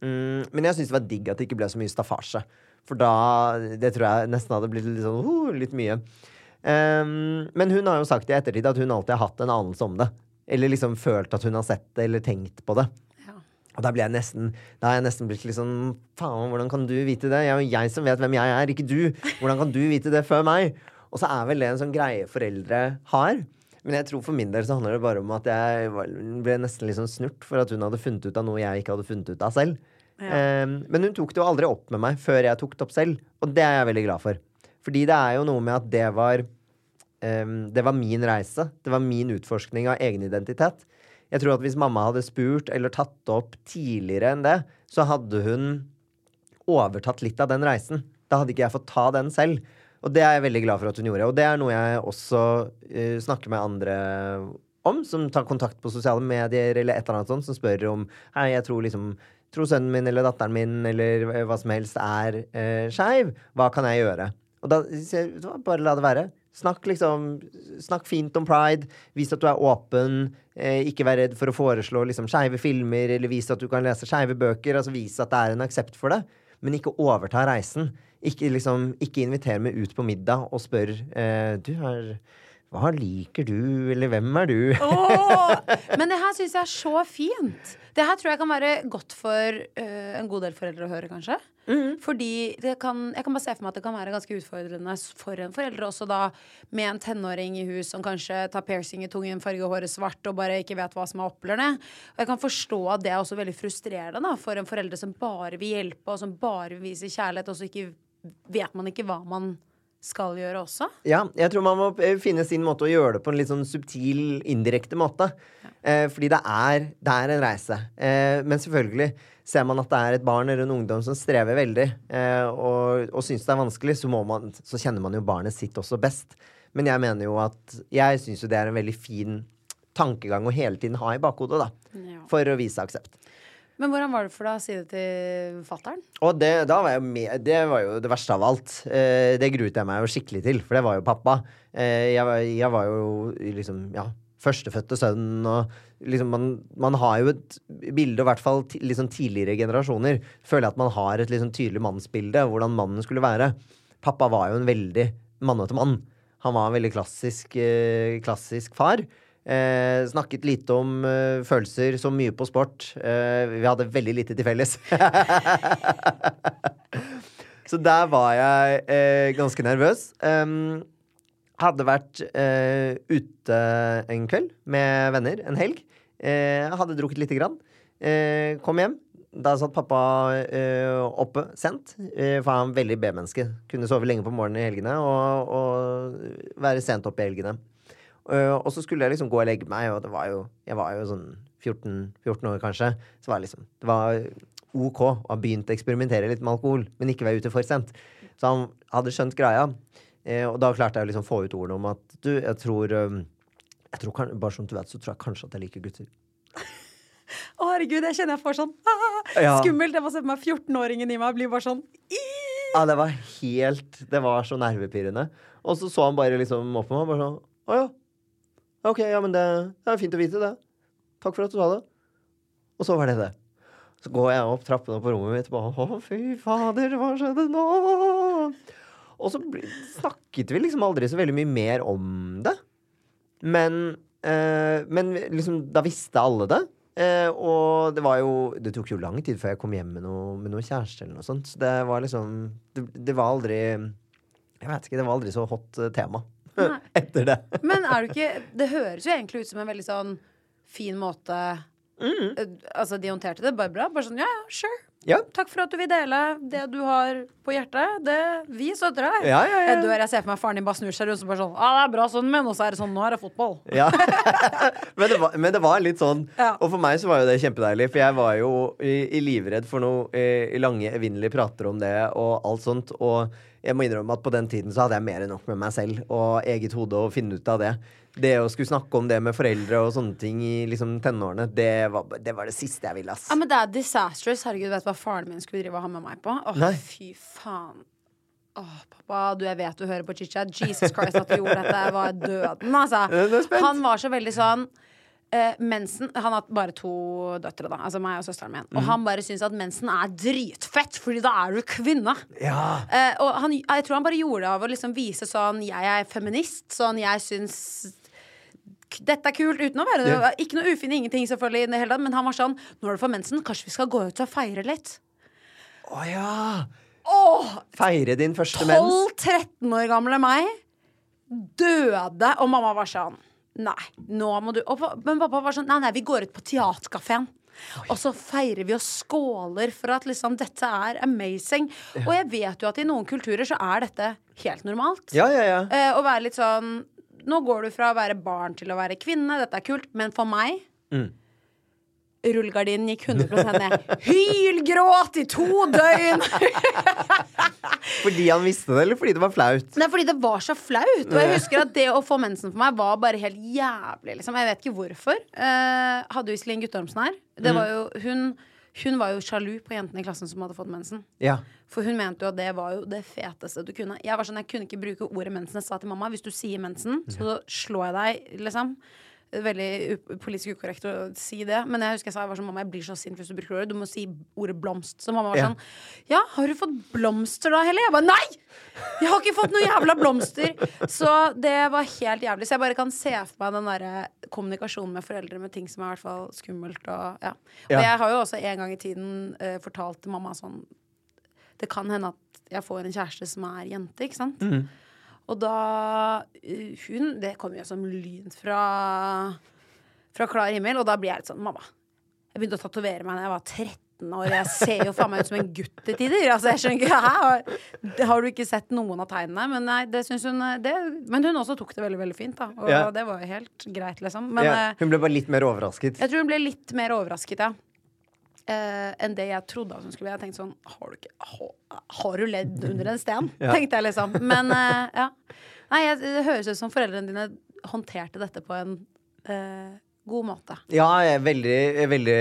Mm, men jeg syns det var digg at det ikke ble så mye staffasje. For da Det tror jeg nesten hadde blitt litt sånn uh, litt mye. Um, men hun har jo sagt i ettertid at hun alltid har hatt en anelse om det. Eller liksom følt at hun har sett det, eller tenkt på det. Ja. Og da ble jeg nesten Da har jeg nesten blitt litt sånn Faen, hvordan kan du vite det? Det er jo jeg som vet hvem jeg er, ikke du. Hvordan kan du vite det før meg? Og så er vel det en sånn greie foreldre har. Men jeg tror for min del så handler det bare om at jeg ble nesten litt sånn snurt for at hun hadde funnet ut av noe jeg ikke hadde funnet ut av selv. Ehm, men hun tok det jo aldri opp med meg før jeg tok det opp selv, og det er jeg veldig glad for. Fordi det er jo noe med at det var um, Det var min reise. Det var min utforskning av egen identitet. Jeg tror at hvis mamma hadde spurt eller tatt det opp tidligere enn det, så hadde hun overtatt litt av den reisen. Da hadde ikke jeg fått ta den selv. Og det er jeg veldig glad for at hun gjorde. Og det er noe jeg også uh, snakker med andre om, som tar kontakt på sosiale medier eller et eller annet sånt, som spør om Hei, jeg tror liksom tror sønnen min eller datteren min eller hva som helst er eh, skeiv. Hva kan jeg gjøre? Og da sier jeg bare la det være. Snakk liksom Snakk fint om pride. Vis at du er åpen. Eh, ikke vær redd for å foreslå liksom skeive filmer, eller vis at du kan lese skeive bøker. Altså Vis at det er en aksept for det. Men ikke overta reisen. Ikke, liksom, ikke inviter meg ut på middag og spør eh, Du, er, hva liker du, eller hvem er du? oh, Men det her syns jeg er så fint. Det her tror jeg kan være godt for uh, en god del foreldre å høre, kanskje. Fordi det kan, jeg kan bare se for meg at det kan være ganske utfordrende for en forelder også da med en tenåring i hus som kanskje tar piercing i tungen, farger håret svart og bare ikke vet hva som er opp eller ned. Og jeg kan forstå at det er også veldig frustrerende da, for en forelder som bare vil hjelpe, og som bare vil vise kjærlighet, og så vet man ikke hva man skal gjøre også. Ja, jeg tror man må eh, finne sin måte å gjøre det på en litt sånn subtil, indirekte måte. Eh, fordi det er, det er en reise. Eh, men selvfølgelig, ser man at det er et barn eller en ungdom som strever veldig, eh, og, og syns det er vanskelig, så, må man, så kjenner man jo barnet sitt også best. Men jeg mener jo at Jeg syns jo det er en veldig fin tankegang å hele tiden ha i bakhodet, da. Ja. For å vise aksept. Men hvordan var det for deg å si det til fattern? Det, det var jo det verste av alt. Eh, det gruet jeg meg jo skikkelig til, for det var jo pappa. Eh, jeg, var, jeg var jo liksom, ja, førstefødte sønnen, og liksom man, man har jo et bilde, i hvert fall liksom tidligere generasjoner, føler jeg at man har et liksom tydelig mannsbilde, hvordan mannen skulle være. Pappa var jo en veldig mannete mann. Han var en veldig klassisk, eh, klassisk far. Eh, snakket lite om eh, følelser, så mye på sport. Eh, vi hadde veldig lite til felles. så der var jeg eh, ganske nervøs. Hadde vært eh, ute en kveld med venner en helg. Eh, hadde drukket lite grann. Kom hjem. Da satt pappa oppe sent, for han er veldig B-menneske. Kunne sove lenge på morgenen i helgene og, og være sent oppe i helgene. Eh, og så skulle jeg liksom gå og legge meg, og det var jo, jeg var jo sånn 14, 14 år kanskje. Så var det liksom Det var OK å ha begynt å eksperimentere litt med alkohol, men ikke være ute for sent. Så han hadde skjønt greia. Eh, og da klarte jeg å liksom få ut ordene om at du, jeg tror um, jeg tror Bare som du vet, så tror jeg kanskje at jeg liker gutter. Å, herregud, jeg kjenner jeg får sånn Ja. Skummelt. Jeg må se på meg 14-åringen i meg blir bare sånn Ja, det var helt Det var så nervepirrende. Og så så han bare liksom opp på meg og bare sånn Å ja. OK, ja, men det, det er fint å vite, det. Takk for at du sa det. Og så var det det. Så går jeg opp trappene på rommet mitt og bare Å, fy fader, hva skjedde nå? Og så snakket vi liksom aldri så veldig mye mer om det. Men, eh, men liksom, da visste alle det. Eh, og det var jo Det tok jo lang tid før jeg kom hjem med noe, med noe kjæreste eller noe sånt. Så det var liksom Det, det var aldri Jeg vet ikke, det var aldri så hot eh, tema Nei. etter det. Men er du ikke Det høres jo egentlig ut som en veldig sånn fin måte Mm. eh, Altså, de håndterte det bare bra. Bare sånn, ja, ja, sure. Ja. Takk for at du vil dele det du har på hjertet. Det, vi støtter deg. Ja, ja, ja. Jeg dør, jeg ser for meg faren din bare snur seg rundt og bare sånn ah, 'Det er bra, sønnen min.' Og så er det sånn 'Nå er det fotball'. Ja. men, det var, men det var litt sånn. Ja. Og for meg så var jo det kjempedeilig, for jeg var jo i, i livredd for noe eh, lange, evinnelige prater om det og alt sånt. Og jeg må innrømme at på den tiden så hadde jeg mer enn nok med meg selv og eget hode å finne ut av det. Det å skulle snakke om det med foreldre og sånne ting i liksom tenårene, det var, det var det siste jeg ville, ass. Ja, men det er disastrous. Herregud, vet du hva faren min skulle drive og ha med meg på? Åh, Nei. fy faen. Åh, pappa, du, jeg vet du hører på chit-chat. Jesus Christ, at du gjorde dette var døden, altså. Jeg. Han var så veldig sånn eh, mensen Han har bare to døtre, da. Altså meg og søsteren min. Mm. Og han bare syns at mensen er dritfett, Fordi da er du kvinne. Ja. Uh, og han, jeg tror han bare gjorde det av å liksom vise sånn Jeg er feminist. Sånn jeg syns dette er kult, uten å være Ja. Ikke noe ufin, ingenting, selvfølgelig, i det hele tatt, men han var sånn Nå er det for mensen, kanskje vi skal gå ut og feire litt? Å ja! Oh, Feire din første mens. 12-13 år gamle meg døde, og mamma var sånn Nei, nå må du og, Men pappa var sånn Nei, nei, vi går ut på teaterkafeen. Og så feirer vi og skåler for at liksom dette er amazing. Og jeg vet jo at i noen kulturer så er dette helt normalt. Ja, ja, ja. Eh, å være litt sånn Nå går du fra å være barn til å være kvinne. Dette er kult. Men for meg Mm. Rullegardinen gikk 100 ned. Hylgråt i to døgn! Fordi han visste det, eller fordi det var flaut? Nei, fordi det var så flaut. Og jeg husker at det å få mensen for meg var bare helt jævlig. Liksom. Jeg vet ikke hvorfor. Eh, hadde jo Iselin Guttormsen her. Det var jo, hun, hun var jo sjalu på jentene i klassen som hadde fått mensen. Ja. For hun mente jo at det var jo det feteste du kunne. Jeg var sånn, jeg kunne ikke bruke ordet mensen. Jeg sa til mamma hvis du sier mensen, så slår jeg deg, liksom. Veldig politisk ukorrekt å si det, men jeg husker jeg sa jeg var sånn, mamma, jeg blir så sint hvis du bruker ordet. Du må si ordet blomst. Så mamma var sånn Ja, har du fått blomster da, Helle? Jeg bare nei! Jeg har ikke fått noe jævla blomster! Så det var helt jævlig. Så jeg bare kan se for meg den derre kommunikasjonen med foreldre med ting som er i hvert fall skummelt og ja. Og jeg har jo også en gang i tiden uh, fortalt mamma sånn det kan hende at jeg får en kjæreste som er jente, ikke sant? Og da uh, Hun Det kommer jo som lyn fra Fra klar himmel, og da blir jeg litt sånn Mamma, jeg begynte å tatovere meg da jeg var 13 år. Jeg ser jo faen meg ut som en gutt til tider. Altså, jeg skjønner ikke Hæ? Har, du ikke sett noen av tegnene? Men nei, det hun det, Men hun også tok det veldig, veldig fint, da. Og Ja. det var jo helt greit, liksom. Men ja. eh, Hun ble bare litt mer overrasket. jeg tror hun ble litt mer overrasket, ja. Eh, enn det jeg trodde at hun skulle bli. Jeg tenkte sånn Har du, ikke, har, har du ledd under en sten? Ja. Tenkte jeg liksom. Men eh, ja. Nei, jeg, det høres ut som foreldrene dine håndterte dette på en eh, god måte. Ja, jeg er veldig, veldig,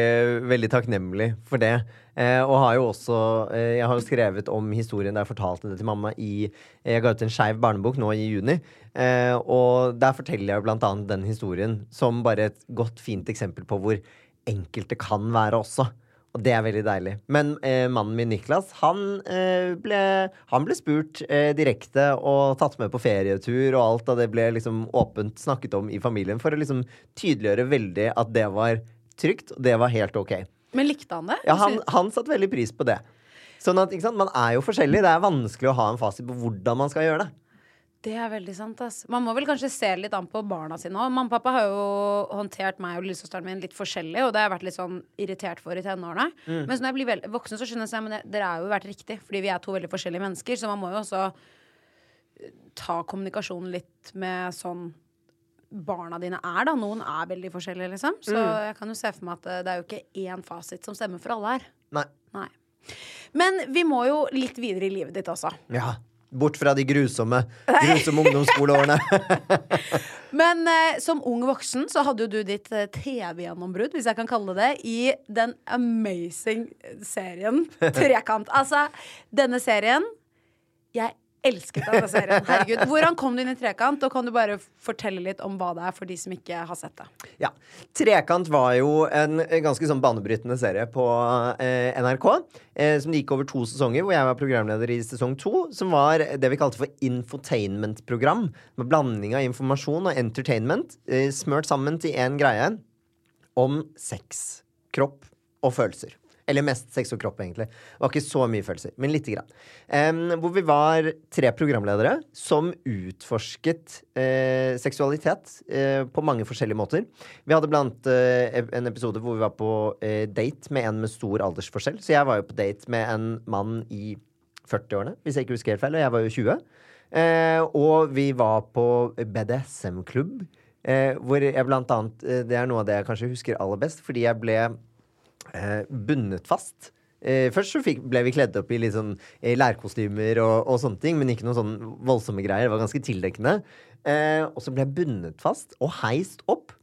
veldig takknemlig for det. Eh, og har jo også eh, Jeg har jo skrevet om historien der jeg fortalte det til mamma i Jeg ga ut en skeiv barnebok nå i juni. Eh, og der forteller jeg jo blant annet den historien som bare et godt, fint eksempel på hvor enkelt det kan være også. Og det er veldig deilig. Men eh, mannen min Niklas, han, eh, ble, han ble spurt eh, direkte og tatt med på ferietur og alt, og det ble liksom åpent snakket om i familien for å liksom tydeliggjøre veldig at det var trygt, og det var helt ok. Men likte han det? Ja, han, han satte veldig pris på det. Sånn at, ikke sant, Man er jo forskjellig. Det er vanskelig å ha en fasit på hvordan man skal gjøre det. Det er veldig sant. ass. Man må vel kanskje se litt an på barna sine òg. Mamma og pappa har jo håndtert meg og lillesøsteren min litt forskjellig, og det har jeg vært litt sånn irritert for i tenårene. Mm. Men når jeg blir voksen, så skjønner jeg at dere har jo vært riktig, fordi vi er to veldig forskjellige mennesker, så man må jo også eh, ta kommunikasjonen litt med sånn barna dine er, da. Noen er veldig forskjellige, liksom. Så Mm. jeg kan jo se for meg at eh, det er jo ikke én fasit som stemmer for alle her. Nei. Nei. Men vi må jo litt videre i livet ditt også. Ja. Bort fra de grusomme, grusomme ungdomsskoleårene. Men eh, som ung voksen så hadde jo du ditt eh, TV-gjennombrudd, hvis jeg kan kalle det, i den amazing serien Trekant. Altså, denne serien Jeg elsket denne serien. Herregud. Hvordan kom du inn i Trekant? Og kan du bare fortelle litt om hva det er for de som ikke har sett det? Ja. Trekant var jo en ganske sånn banebrytende serie på eh, NRK. Eh, som gikk over to sesonger, hvor jeg var programleder i sesong to. Som var det vi kalte for infotainment-program. Med blanding av informasjon og entertainment eh, smørt sammen til én greie om sex, kropp og følelser. Eller mest sex og kropp, egentlig. Det var ikke så mye følelser, men lite grann. Um, hvor vi var tre programledere som utforsket uh, seksualitet uh, på mange forskjellige måter. Vi hadde blant uh, en episode hvor vi var på date med en med stor aldersforskjell. Så jeg var jo på date med en mann i 40-årene, hvis jeg ikke husker helt feil, og jeg var jo 20. Eh, og vi var på BDSM-klubb, eh, hvor jeg blant annet Det er noe av det jeg kanskje husker aller best, fordi jeg ble bundet fast. Eh, først så fikk, ble vi kledd opp i litt sånn eh, lærkostymer og, og sånne ting, men ikke noen sånn voldsomme greier. Det var ganske tildekkende. Eh, og så ble jeg bundet fast og heist opp.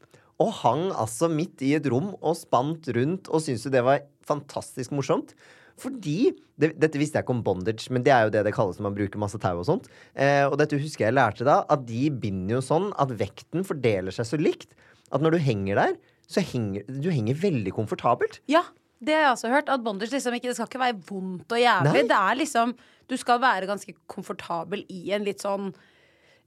Og hang altså midt i et rom og spant rundt og syntes jo det var fantastisk morsomt. Fordi det, Dette visste jeg ikke om bondage, men det er jo det det kalles når man bruker masse tau og sånt. Eh, og dette husker jeg lærte da, at de binder jo sånn at vekten fordeler seg så likt at når du henger der, så henger du henger veldig komfortabelt. Ja, det har jeg også hørt. At bondage liksom ikke Det skal ikke være vondt og jævlig. Nei. Det er liksom Du skal være ganske komfortabel i en litt sånn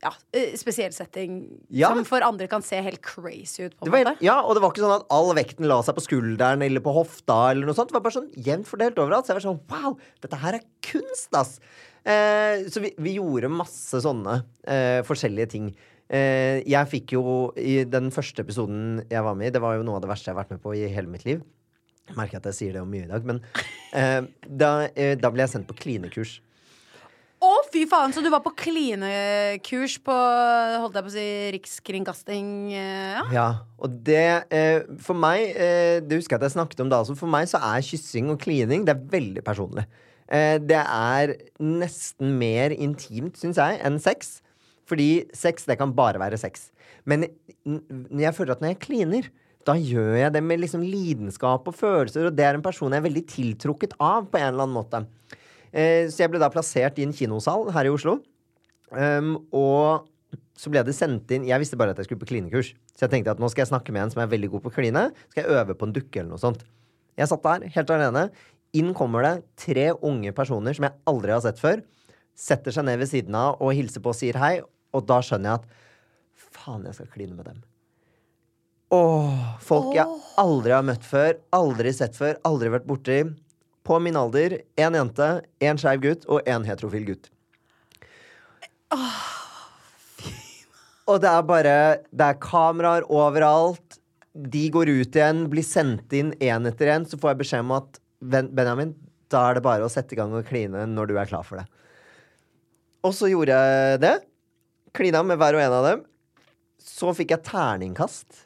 ja, eh, spesiell setting Ja. som for andre kan se helt crazy ut. på en var, måte ja, og det var ikke sånn at all vekten la seg på skulderen eller på hofta. eller noe sånt. Det var bare sånn jevnt fordelt overalt. Så jeg var sånn wow, dette her er kunst, ass! Eh, så vi, vi gjorde masse sånne eh, forskjellige ting. Eh, jeg fikk jo i den første episoden jeg var med i, det var jo noe av det verste jeg har vært med på i hele mitt liv. Jeg merker at jeg sier det om mye i dag, men eh, da, eh, da ble jeg sendt på klinekurs. Å, fy faen! Så du var på klinekurs på holdt jeg på å si, Rikskringkasting? Ja. Ja, og det For meg, eh, det husker jeg at jeg snakket om da også, for meg så er kyssing og klining det er veldig personlig. Eh, det er nesten mer intimt, syns jeg, enn sex. Fordi sex, det kan bare være sex. Men jeg føler at når jeg kliner, da gjør jeg det med liksom lidenskap og følelser, og det er en person jeg er veldig tiltrukket av på en eller annen måte. Eh, så jeg ble da plassert i en kinosal her i Oslo. Um, og så ble det sendt inn Jeg visste bare at jeg skulle på klinekurs. Så jeg tenkte at nå skal jeg snakke med en som er veldig god på kline. Skal jeg øve på en dukke eller noe sånt. Jeg satt der helt alene. Inn kommer det tre unge personer som jeg aldri har sett før. Setter seg ned ved siden av og hilser på og sier hei. Og da skjønner jeg at faen, jeg skal kline med dem. Åh, folk jeg aldri har møtt før, aldri sett før, aldri vært borti. På min alder én jente, én skeiv gutt og én heterofil gutt. Og det er bare Det er kameraer overalt. De går ut igjen, blir sendt inn én etter én. Så får jeg beskjed om at Benjamin, da er det bare å sette i gang og kline når du er klar for det. Og så gjorde jeg det. Klina med hver og en av dem. Så fikk jeg terningkast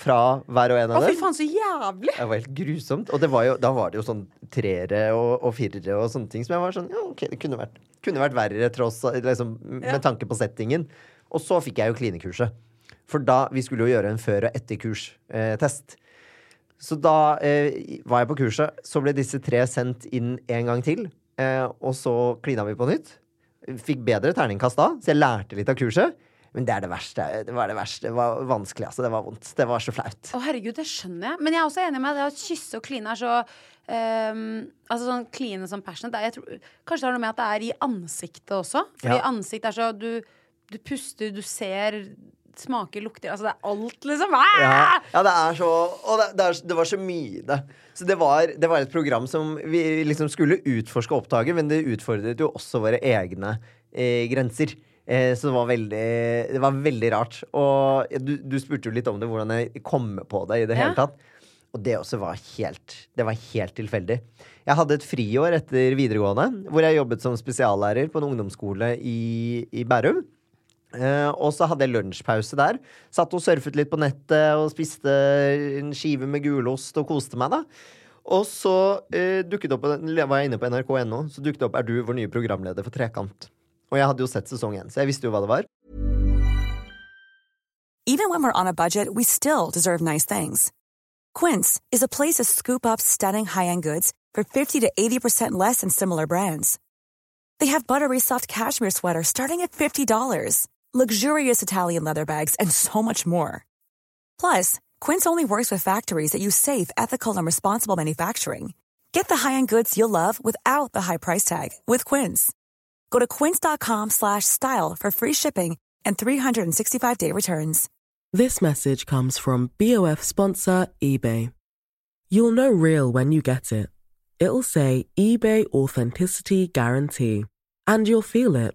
fra hver og en Å, av fy dem. faen, så jævlig! Det var helt grusomt. Og det var jo, da var det jo sånn treere og, og firere og sånne ting som jeg var sånn Ja, ok, det kunne vært, kunne vært verre tross liksom, med Ja. tanke på settingen. Og så fikk jeg jo klinekurset. For da Vi skulle jo gjøre en før- og etterkurs-test. så da eh, var jeg på kurset. Så ble disse tre sendt inn en gang til. Eh, og så klina vi på nytt. Fikk bedre terningkast da, så jeg lærte litt av kurset. Men det er det verste. Det var det verste. Det var vanskelig, altså. Det var vondt. Det var så flaut. Å herregud, det skjønner jeg. Men jeg er også enig med deg at kysse og kline er så um, Altså sånn kline som passionate. er- tror, kanskje det har noe med at det er i ansiktet også. Fordi Ja. ansikt er så du, du puster, du ser, smaker, lukter Altså det er alt, liksom. Ah! Ja, ja, det er så Og det, det, er, det var så mye i det. Så det var, det var et program som vi liksom skulle utforske opptaket, men det utfordret jo også våre egne eh, grenser. Eh, så det var veldig Det var veldig rart. Og du, du spurte jo litt om det, hvordan jeg kom på det i det Ja. hele tatt. Og det også var helt Det var helt tilfeldig. Jeg hadde et friår etter videregående, hvor jeg jobbet som spesiallærer på en ungdomsskole i, i Bærum. Eh, og så hadde jeg lunsjpause der. Satt og surfet litt på nettet og spiste en skive med gulost og koste meg, da. Og så uh, dukket opp, var jeg inne på nrk.no, så dukket det opp 'Er du vår nye programleder for Trekant'? Og jeg hadde jo sett sesong én, så jeg visste jo hva det var. Even when we're on a budget, we still deserve nice things. Quince is a place to scoop up stunning high-end goods for 50 to 80% less than similar brands. They have buttery soft cashmere sweaters starting at $50, luxurious Italian leather bags, and so much more. Plus, Quince only works with factories that use safe, ethical, and responsible manufacturing. Get the high-end goods you'll love without the high price tag with Quince. Go to quince.com slash style for free shipping and 365-day returns. This message comes from BOF sponsor eBay. You'll know real when you get it. It'll say eBay Authenticity Guarantee. And you'll feel it.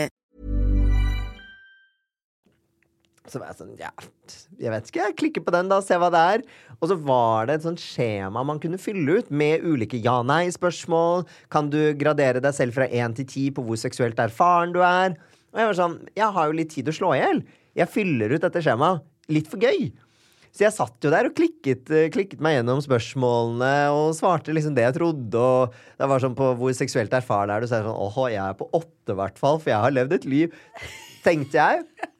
Så var jeg sånn, ja, jeg vet ikke, jeg klikker på den da, se hva det er. Og så var det et sånt skjema man kunne fylle ut med ulike ja-nei-spørsmål. Kan du gradere deg selv fra 1 til 10 på hvor seksuelt erfaren du er? Og jeg var sånn, jeg har jo litt tid å slå i hjel. Jeg fyller ut dette skjemaet litt for gøy. Så jeg satt jo der og klikket, eh, klikket meg gjennom spørsmålene og svarte liksom det jeg trodde. Og det var sånn på hvor seksuelt erfaren er du? Så er jeg sånn, åh, jeg er på åtte i hvert fall, for jeg har levd et liv. Tenkte jeg.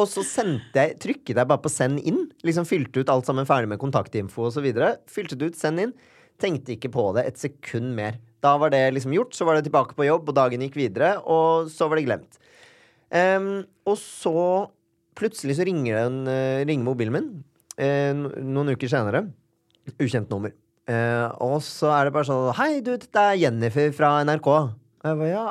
Og så sendte jeg, trykket jeg bare på send inn. Liksom Fylte ut alt sammen ferdig med kontaktinfo osv. Fylte det ut, send inn. Tenkte ikke på det et sekund mer. Da var det liksom gjort, så var det tilbake på jobb, og dagen gikk videre, og så var det glemt. Um, og så plutselig så ringer, den, uh, ringer mobilen min uh, noen uker senere. Ukjent nummer. Uh, og så er det bare sånn Hei, du, det er Jennifer fra NRK. Og jeg bare, ja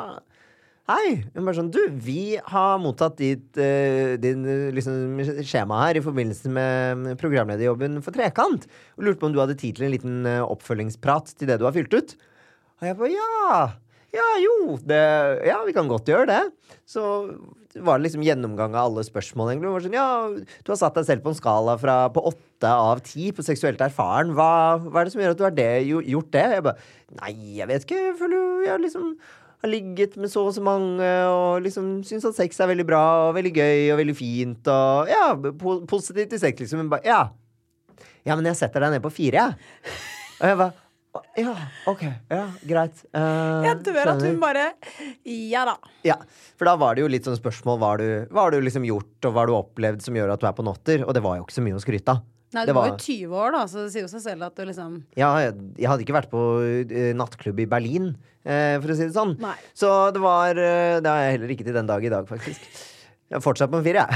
Hei! Hun bare sånn, du, vi har mottatt ditt, eh, din eh, liksom, skjema her i forbindelse med programlederjobben for Trekant. Og lurte på om du hadde tid til en liten eh, oppfølgingsprat til det du har fylt ut. Og jeg bare ja! Ja, jo, det, ja, vi kan godt gjøre det. Så var det liksom gjennomgang av alle spørsmål. egentlig. Var sånn, ja, Du har satt deg selv på en skala fra på åtte av ti på seksuelt erfaren. Hva, hva er det som gjør at du har det, gjort det? Jeg bare Nei, jeg vet ikke. Jeg føler jo jeg liksom har ligget med så og så mange og liksom syns at sex er veldig bra og veldig gøy og veldig fint og ja, po positivt til sex, liksom. Men bare ja. Ja, men jeg setter deg ned på fire, jeg. Og jeg bare ja, OK. Ja, greit. Uh, Jeg dør at hun bare Ja da. Ja, for da var det jo litt sånn spørsmål Hva har du, hva har du liksom gjort, og hva har du opplevd som gjør at du er på notter? Og det var jo ikke så mye å skryte av. Nei, du var jo 20 år, da, så det sier jo seg selv at du liksom Ja, jeg, jeg hadde ikke vært på eh, nattklubb i Berlin, eh, for å si det sånn. Nei. Så det var eh, Det har jeg heller ikke til den dag i dag, faktisk. Jeg er fortsatt på en fire, jeg.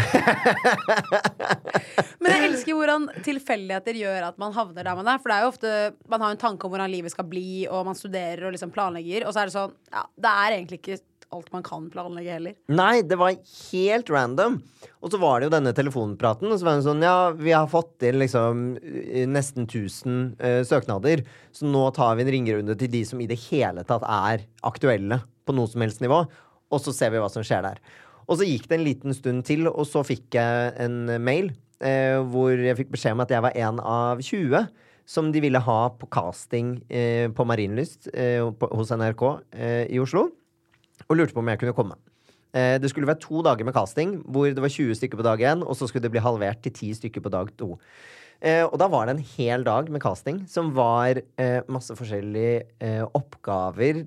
Men jeg elsker hvordan tilfeldigheter gjør at man havner der man er. For det er jo ofte Man har en tanke om hvordan livet skal bli, og man studerer og liksom planlegger, og så er det sånn Ja, det er egentlig ikke alt man kan planlegge heller. Nei, det var helt random. Og så var det jo denne telefonpraten, og så var det sånn Ja, vi har fått til liksom eh, nesten 1000 uh, søknader, så nå tar vi en ringerunde til de som i det hele tatt er aktuelle på noe som helst nivå, og så ser vi hva som skjer der. Og så gikk det en liten stund til, og så fikk jeg en mail uh, hvor jeg fikk beskjed om at jeg var en av 20 som de ville ha på casting eh, på Marienlyst eh, hos NRK eh, i Oslo, og lurte på om jeg kunne komme. Eh, det skulle være to dager med casting, hvor det var 20 stykker på dag én, og så skulle det bli halvert til 10 stykker på dag to. Eh, og da var det en hel dag med casting som var eh, masse forskjellige oppgaver.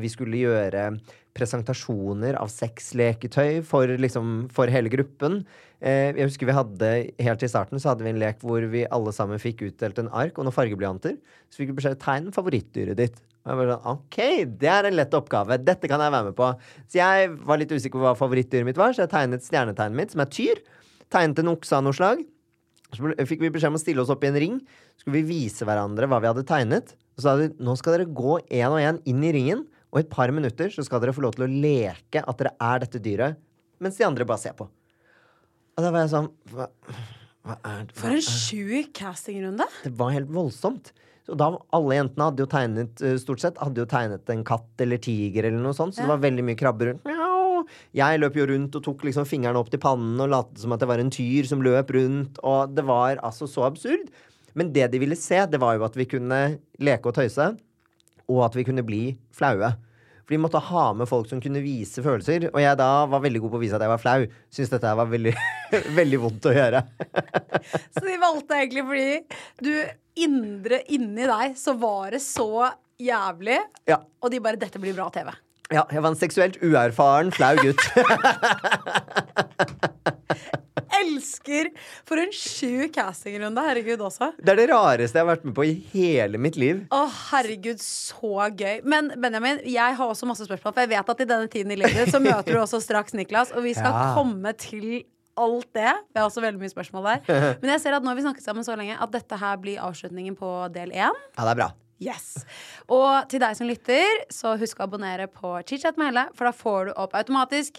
Vi skulle gjøre presentasjoner av sexleketøy for, liksom, for hele gruppen. Jeg husker vi hadde Helt i starten så hadde vi en lek hvor vi alle sammen fikk utdelt en ark og noen fargeblyanter. Så fikk vi beskjed tegn favorittdyret ditt. Og jeg bare sånn, ok, det er en lett oppgave. Dette kan jeg være med på. Så jeg var litt usikker på hva favorittdyret mitt var, så jeg tegnet stjernetegnet mitt, som er tyr. Tegnet en okse av noe slag. Så fikk vi beskjed om å stille oss opp i en ring. Så skulle vi vise hverandre hva vi hadde tegnet. Og så sa de nå skal dere gå én og én inn i ringen, og i et par minutter så skal dere få lov til å leke at dere er dette dyret, mens de andre bare ser på. Og da var jeg sånn Hva, hva er det? For en sjuk castingrunde. det var helt voldsomt. Så da, Alle jentene hadde jo tegnet eh, stort sett Hadde jo tegnet en katt eller tiger, eller noe sånt så det var veldig mye krabber rundt. Jeg løp jo rundt og tok liksom fingrene opp til pannen og lot som at det var en tyr som løp rundt. Og det var altså så absurd. Men det de ville se, det var jo at vi kunne leke og tøyse, og at vi kunne bli flaue. For de måtte ha med folk som kunne vise følelser. Og jeg da var veldig god på å vise at jeg var flau. Syns dette var veldig, veldig vondt å gjøre. Så de valgte egentlig fordi du indre inni deg så var det så jævlig, Ja. og de bare 'Dette blir bra TV'. Ja, jeg var en seksuelt uerfaren, flau gutt. Elsker! For en sjuk castingrunde. Herregud også. Det er det rareste jeg har vært med på i hele mitt liv. Å, herregud, så gøy. Men Benjamin, jeg har også masse spørsmål. For jeg vet at i denne tiden i livet så møter du også straks Niklas, og vi skal Ja. komme til alt det. Vi har også veldig mye spørsmål der. Men jeg ser at nå har vi snakket sammen så lenge at dette her blir avslutningen på del én. Ja, det er bra. Yes. Og til deg som lytter, så husk å abonnere på ChitChat med Helle, for da får du opp automatisk